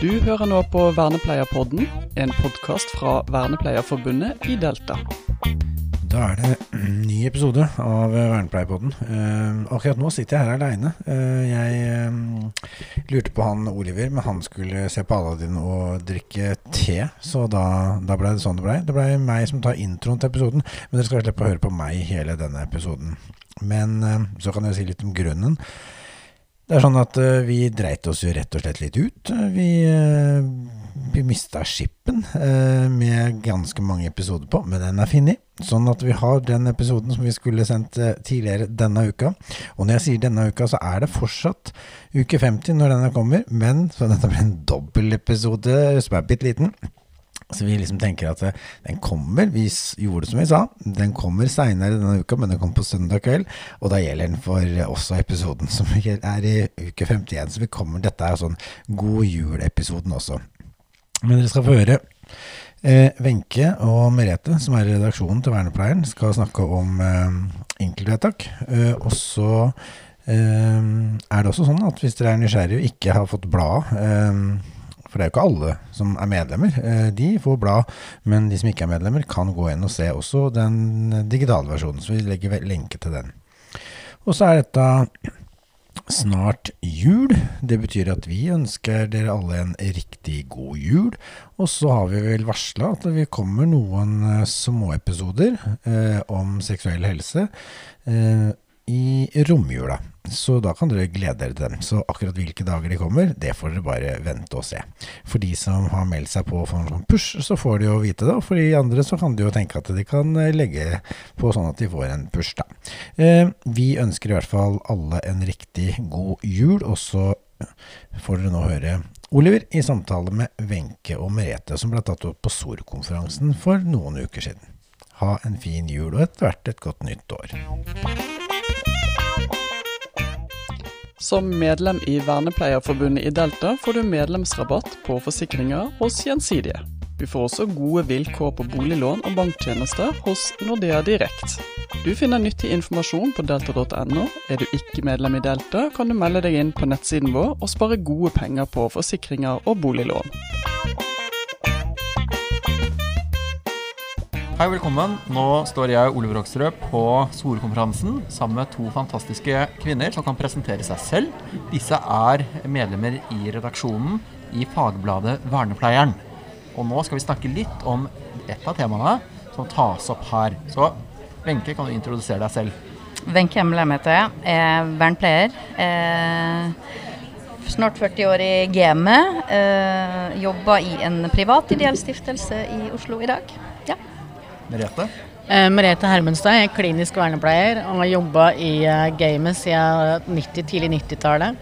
Du hører nå på Vernepleierpodden, en podkast fra Vernepleierforbundet i Delta. Da er det en ny episode av Vernepleierpodden. Uh, akkurat nå sitter jeg her aleine. Uh, jeg um, lurte på han Oliver, men han skulle se på Aladdin og drikke te. Så da, da ble det sånn det blei. Det blei meg som tar introen til episoden, men dere skal slippe å høre på meg hele denne episoden. Men så kan jeg si litt om grunnen. Det er sånn at uh, vi dreit oss jo rett og slett litt ut. Vi, uh, vi mista skippen uh, med ganske mange episoder på, men den er funnet. Sånn at vi har den episoden som vi skulle sendt tidligere denne uka. Og når jeg sier denne uka, så er det fortsatt uke 50 når denne kommer, men så dette blir en dobbeltepisode som er bitte liten. Så vi liksom tenker at den kommer, vi gjorde det som vi sa, den kommer seinere denne uka, men den kommer på søndag kveld. Og da gjelder den for også episoden som er i uke 51. Så vi kommer, dette er sånn God jul-episoden også. Men dere skal få høre Wenche eh, og Merete, som er i redaksjonen til Vernepleieren, skal snakke om eh, enkeltvedtak. Eh, og så eh, er det også sånn at hvis dere er nysgjerrige og ikke har fått bladet for det er jo ikke alle som er medlemmer. Eh, de får blad, men de som ikke er medlemmer, kan gå inn og se også den digitale versjonen. Så vi legger lenke til den. Og så er dette snart jul. Det betyr at vi ønsker dere alle en riktig god jul. Og så har vi vel varsla at det kommer noen eh, småepisoder eh, om seksuell helse. Eh, i romjula. Så da kan dere glede dere til dem. Så akkurat hvilke dager de kommer, det får dere bare vente og se. For de som har meldt seg på for en sånn push, så får de jo vite det. Og for de andre så kan de jo tenke at de kan eh, legge på sånn at de får en push, da. Eh, vi ønsker i hvert fall alle en riktig god jul, og så får dere nå høre Oliver i samtale med Wenche og Merete, som ble tatt opp på SOR-konferansen for noen uker siden. Ha en fin jul og etter hvert et godt nytt år. Som medlem i Vernepleierforbundet i Delta får du medlemsrabatt på forsikringer hos Gjensidige. Du får også gode vilkår på boliglån og banktjenester hos Nordea Direkt. Du finner nyttig informasjon på delta.no. Er du ikke medlem i Delta, kan du melde deg inn på nettsiden vår og spare gode penger på forsikringer og boliglån. Hei og velkommen. Nå står jeg Ole Vrågsrød på SOR-konferansen sammen med to fantastiske kvinner som kan presentere seg selv. Disse er medlemmer i redaksjonen i fagbladet Vernepleieren. Og nå skal vi snakke litt om et av temaene som tas opp her. Så Wenche, kan du introdusere deg selv? Wenche Hemmelheim heter jeg. Er vernepleier. snart 40 år i gamet. Eh, jobber i en privat ideell stiftelse i Oslo i dag. Merete? Eh, Merete Hermenstad jeg er klinisk vernepleier og har jobba i eh, gamet siden 90, tidlig 90-tallet.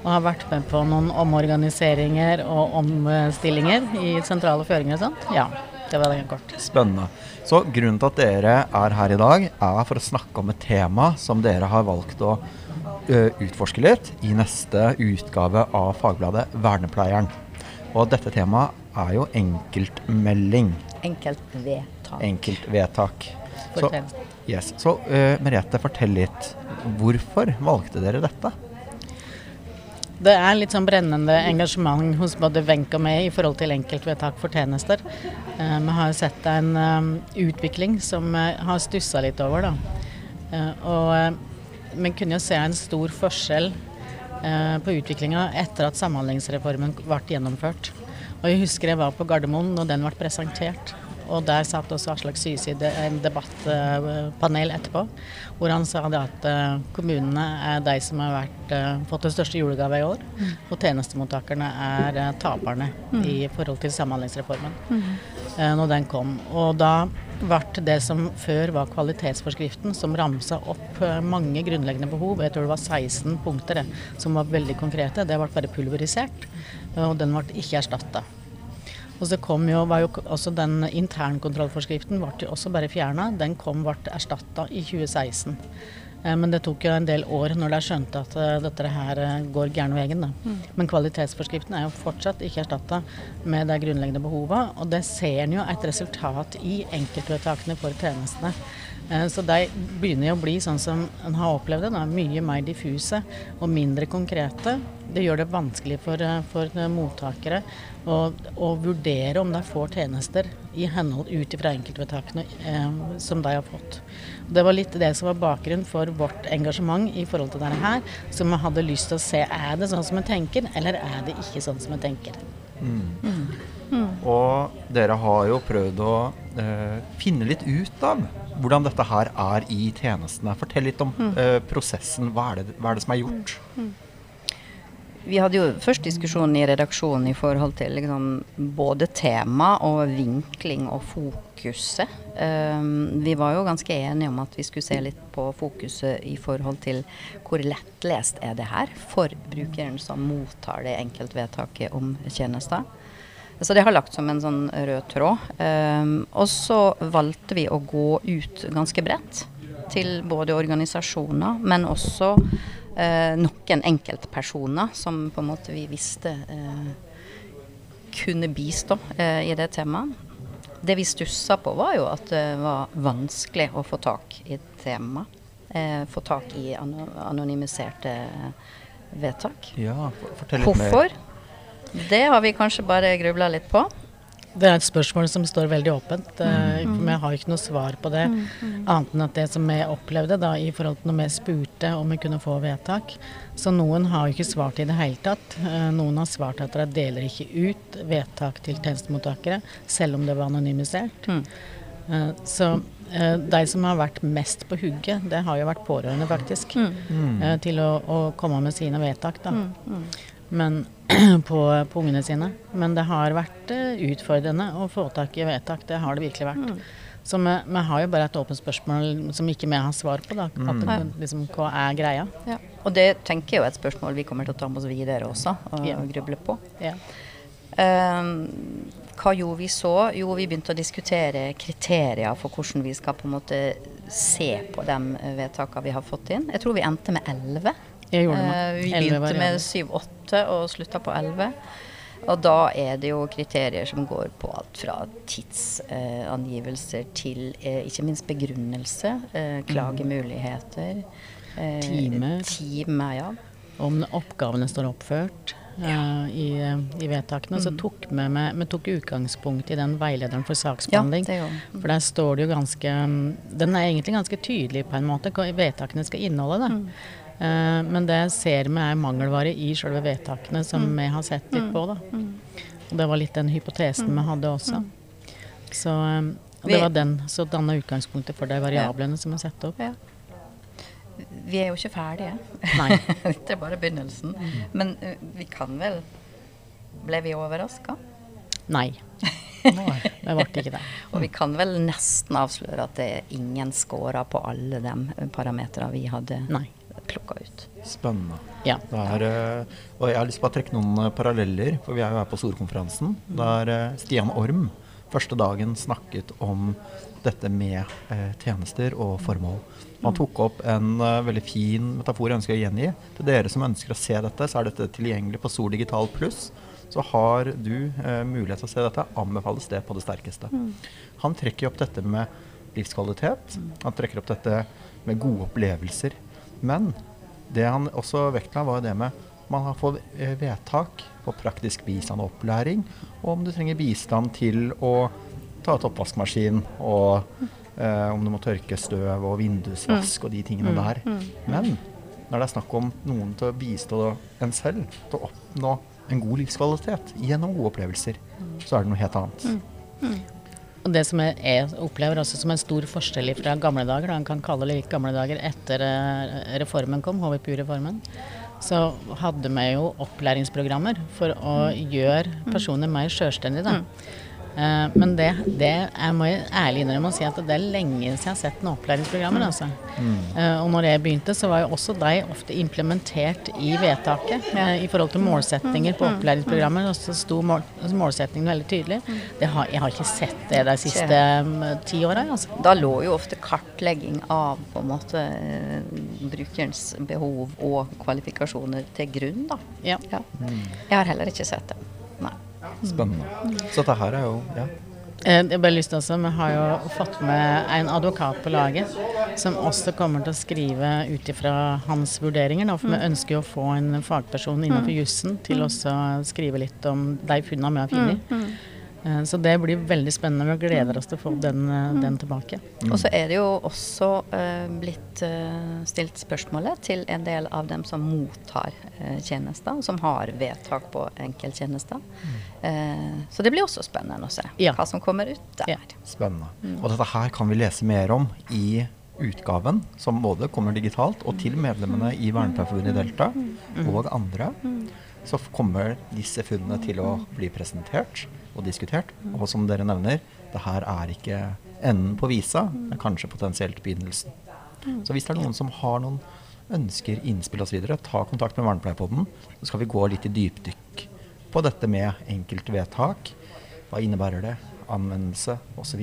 Og har vært med på noen omorganiseringer og omstillinger i sentrale føringer og sånt. Ja, det var det kort. Spennende. Så grunnen til at dere er her i dag, er for å snakke om et tema som dere har valgt å uh, utforske litt i neste utgave av fagbladet Vernepleieren. Og dette temaet er jo enkeltmelding. Enkeltvedtak enkeltvedtak. Så, yes. Så uh, Merete, fortell litt. Hvorfor valgte dere dette? Det er litt sånn brennende engasjement hos både Wenche og meg i forhold til enkeltvedtak for tjenester. Uh, vi har sett en um, utvikling som vi har stussa litt over. Da. Og vi kunne jo se en stor forskjell på utviklinga etter at Samhandlingsreformen ble gjennomført. Og jeg husker jeg var på Gardermoen når den ble presentert. Og der satt også Aslak Syse i en debattpanel etterpå, hvor han sa at eh, kommunene er de som har vært, eh, fått den største julegave i år, mm. og tjenestemottakerne er eh, taperne mm. i forhold til Samhandlingsreformen mm. når den kom. Og da ble det som før var kvalitetsforskriften, som ramsa opp mange grunnleggende behov, jeg tror det var 16 punkter som var veldig konkrete, det ble bare pulverisert, og den ble ikke erstatta. Og så kom jo, var jo også Den internkontrollforskriften ble også bare fjerna. Den kom ble erstatta i 2016. Eh, men det tok jo en del år når de skjønte at uh, dette her uh, går gæren veien. Mm. Men kvalitetsforskriften er jo fortsatt ikke erstatta med de grunnleggende behovene. Og det ser en jo et resultat i enkeltvedtakene for tjenestene. Eh, Så de begynner å bli sånn som en har opplevd det, da, mye mer diffuse og mindre konkrete. Det gjør det vanskelig for, eh, for eh, mottakere å, å vurdere om de får tjenester i henhold ut fra enkeltvedtakene eh, som de har fått. Det var litt det som var bakgrunnen for vårt engasjement i forhold til dette her. Som vi hadde lyst til å se er det sånn som vi tenker, eller er det ikke sånn som vi tenker. Og dere har jo prøvd å eh, finne litt ut av hvordan dette her er i tjenestene. Fortell litt om eh, prosessen. Hva er, det, hva er det som er gjort? Vi hadde jo først diskusjon i redaksjonen i forhold til liksom, både tema og vinkling og fokuset. Um, vi var jo ganske enige om at vi skulle se litt på fokuset i forhold til hvor lettlest er det her for brukeren som mottar det enkeltvedtaket om tjenester. Så det har lagt som en sånn rød tråd. Um, og så valgte vi å gå ut ganske bredt til både organisasjoner, men også uh, noen enkeltpersoner som på en måte vi visste uh, kunne bistå uh, i det temaet. Det vi stussa på, var jo at det var vanskelig å få tak i et tema. Eh, få tak i anonymiserte vedtak. Ja, fortell litt mer. Hvorfor? Det har vi kanskje bare grubla litt på. Det er et spørsmål som står veldig åpent. eh, Mm. Vi har ikke noe svar på det. Annet enn at det som vi opplevde da, i forhold til når vi spurte om vi kunne få vedtak. Så noen har jo ikke svart i det hele tatt. Eh, Noen har svart at de deler ikke ut vedtak til tjenestemottakere, selv om det var anonymisert. Mm. Eh, Så de som har vært mest på hugget, det har jo vært pårørende, faktisk. Mm. eh, Til å, å komme med sine vedtak, da. Men på, på ungene sine. Men det har vært eh, utfordrende å få tak i vedtak. Det har det virkelig vært. Så vi, vi har jo bare et åpent spørsmål som ikke vi har svar på. da. At, det- liksom, hva er greia? Ja. Og det tenker jeg er et spørsmål vi kommer til å ta med oss videre også, og Ja. gruble på. Ja. Um, hva gjorde vi så? Jo, vi begynte å diskutere kriterier for hvordan vi skal på en måte se på de vedtakene vi har fått inn. Jeg tror vi endte med elleve. Jeg gjorde Eh, det. vi begynte med syv-åtte og slutta på elleve. Og da er det jo kriterier som går på alt fra tidsangivelser til eh, ikke minst begrunnelse, eh, klagemuligheter. eh, Timer. Time, ja. Om oppgavene står oppført eh, i, i vedtakene. Så tok vi, med, vi tok utgangspunkt i den veilederen for Ja, saksbehandling. er jo For der står det jo ganske mm, Den er egentlig ganske tydelig på en måte hva vedtakene skal inneholde. Da. Eh, men det ser vi er mangelvare i selve vedtakene, som vi har sett litt på. Da. Og det var litt den hypotesen vi hadde også. Så eh, det var den som danna utgangspunktet for de variablene som er satt opp. Ja. Vi er jo ikke ferdige. Nei. Dette er bare begynnelsen. Men eh, vi kan vel Ble vi overraska? Nei. Det ble ikke det. Og vi kan vel nesten avsløre at det er ingen scorer på alle de parametrene vi hadde Nei. Plukka ut. Spennende. Ja. Det er, eh, og jeg har lyst til å trekke noen eh, paralleller, for vi er jo her på Storkonferansen. Der eh, Stian Orm første dagen snakket om dette med eh, tjenester og formål. Han tok opp en veldig fin metafor jeg ønsker å gjengi. Til dere som ønsker å se dette, så er dette tilgjengelig på Sol Digital Pluss. Så har du eh, mulighet til å se dette. Anbefales det på det sterkeste. Han trekker opp dette med livskvalitet. Han trekker opp dette med gode opplevelser. Men det han også vektla, var det med man har fått eh, vedtak på praktisk bistand og opplæring, og om du trenger bistand til å ta ut oppvaskmaskin, og eh, om du må tørke støv og vindusvask og de tingene der. Men når det er snakk om noen til å bistå en selv til å oppnå en god livskvalitet gjennom gode opplevelser, så er det noe helt annet. Og det som jeg, opplever også som en stor forskjell fra gamle dager, da. En kan kalle det litt gamle dager etter eh, reformen kom, HVPU-reformen, så hadde vi jo opplæringsprogrammer for å gjøre personer mer sjølstendige. Eh, men det, det jeg må jeg ærlig innrømme å si at det er lenge siden jeg har sett noen opplæringsprogrammer. Altså. Eh, og når jeg begynte, så var jo også de ofte implementert i vedtaket eh, i forhold til målsetninger på opplæringsprogrammer. Og så sto mål, målsetningen veldig tydelig. Det har, jeg har ikke sett det de siste um, ti åra. Altså. Da lå jo ofte kartlegging av på en måte brukerens behov og kvalifikasjoner til grunn, da. Ja. Ja. Jeg har heller ikke sett det. Spennende. Så dette her er jo ja, Eh, Jeg har bare lyst til også, Vi har jo fått med en advokat på laget som også kommer til å skrive ut ifra hans vurderinger. Da, for vi ønsker jo å få en fagperson innenfor jussen til også å skrive litt om de funnene vi har funnet. Eh, Så det blir veldig spennende. Vi gleder oss til å få den, eh, den tilbake. Og så er det jo også uh, blitt uh, stilt spørsmålet til en del av dem som mottar uh, tjenester, som har vedtak på enkelttjenester. Eh, så det blir også spennende å se Ja. hva som kommer ut der. Ja. Spennende. Og dette her kan vi lese mer om i utgaven, som både kommer digitalt, og til medlemmene i Vernepleierforbundet i Delta og andre. Så kommer disse funnene til å bli presentert og diskutert. Og som dere nevner, det her er ikke enden på visa, men kanskje potensielt begynnelsen. Så hvis det er noen som har noen ønsker, innspill osv., ta kontakt med Vernepleierpodden. Så skal vi gå litt i dypdykk på dette med enkeltvedtak. Hva innebærer det? Anvendelse osv.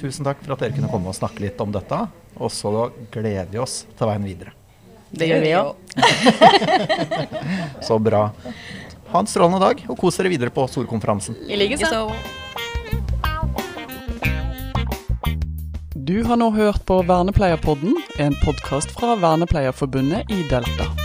Tusen takk for at dere kunne komme og snakke litt om dette. Og så gleder vi oss til veien videre. Det gjør vi òg. Så bra. Ha en strålende dag, og kos dere videre på storkonferansen. I likeså. Du har nå hørt på Vernepleierpodden, en podkast fra Vernepleierforbundet i Delta.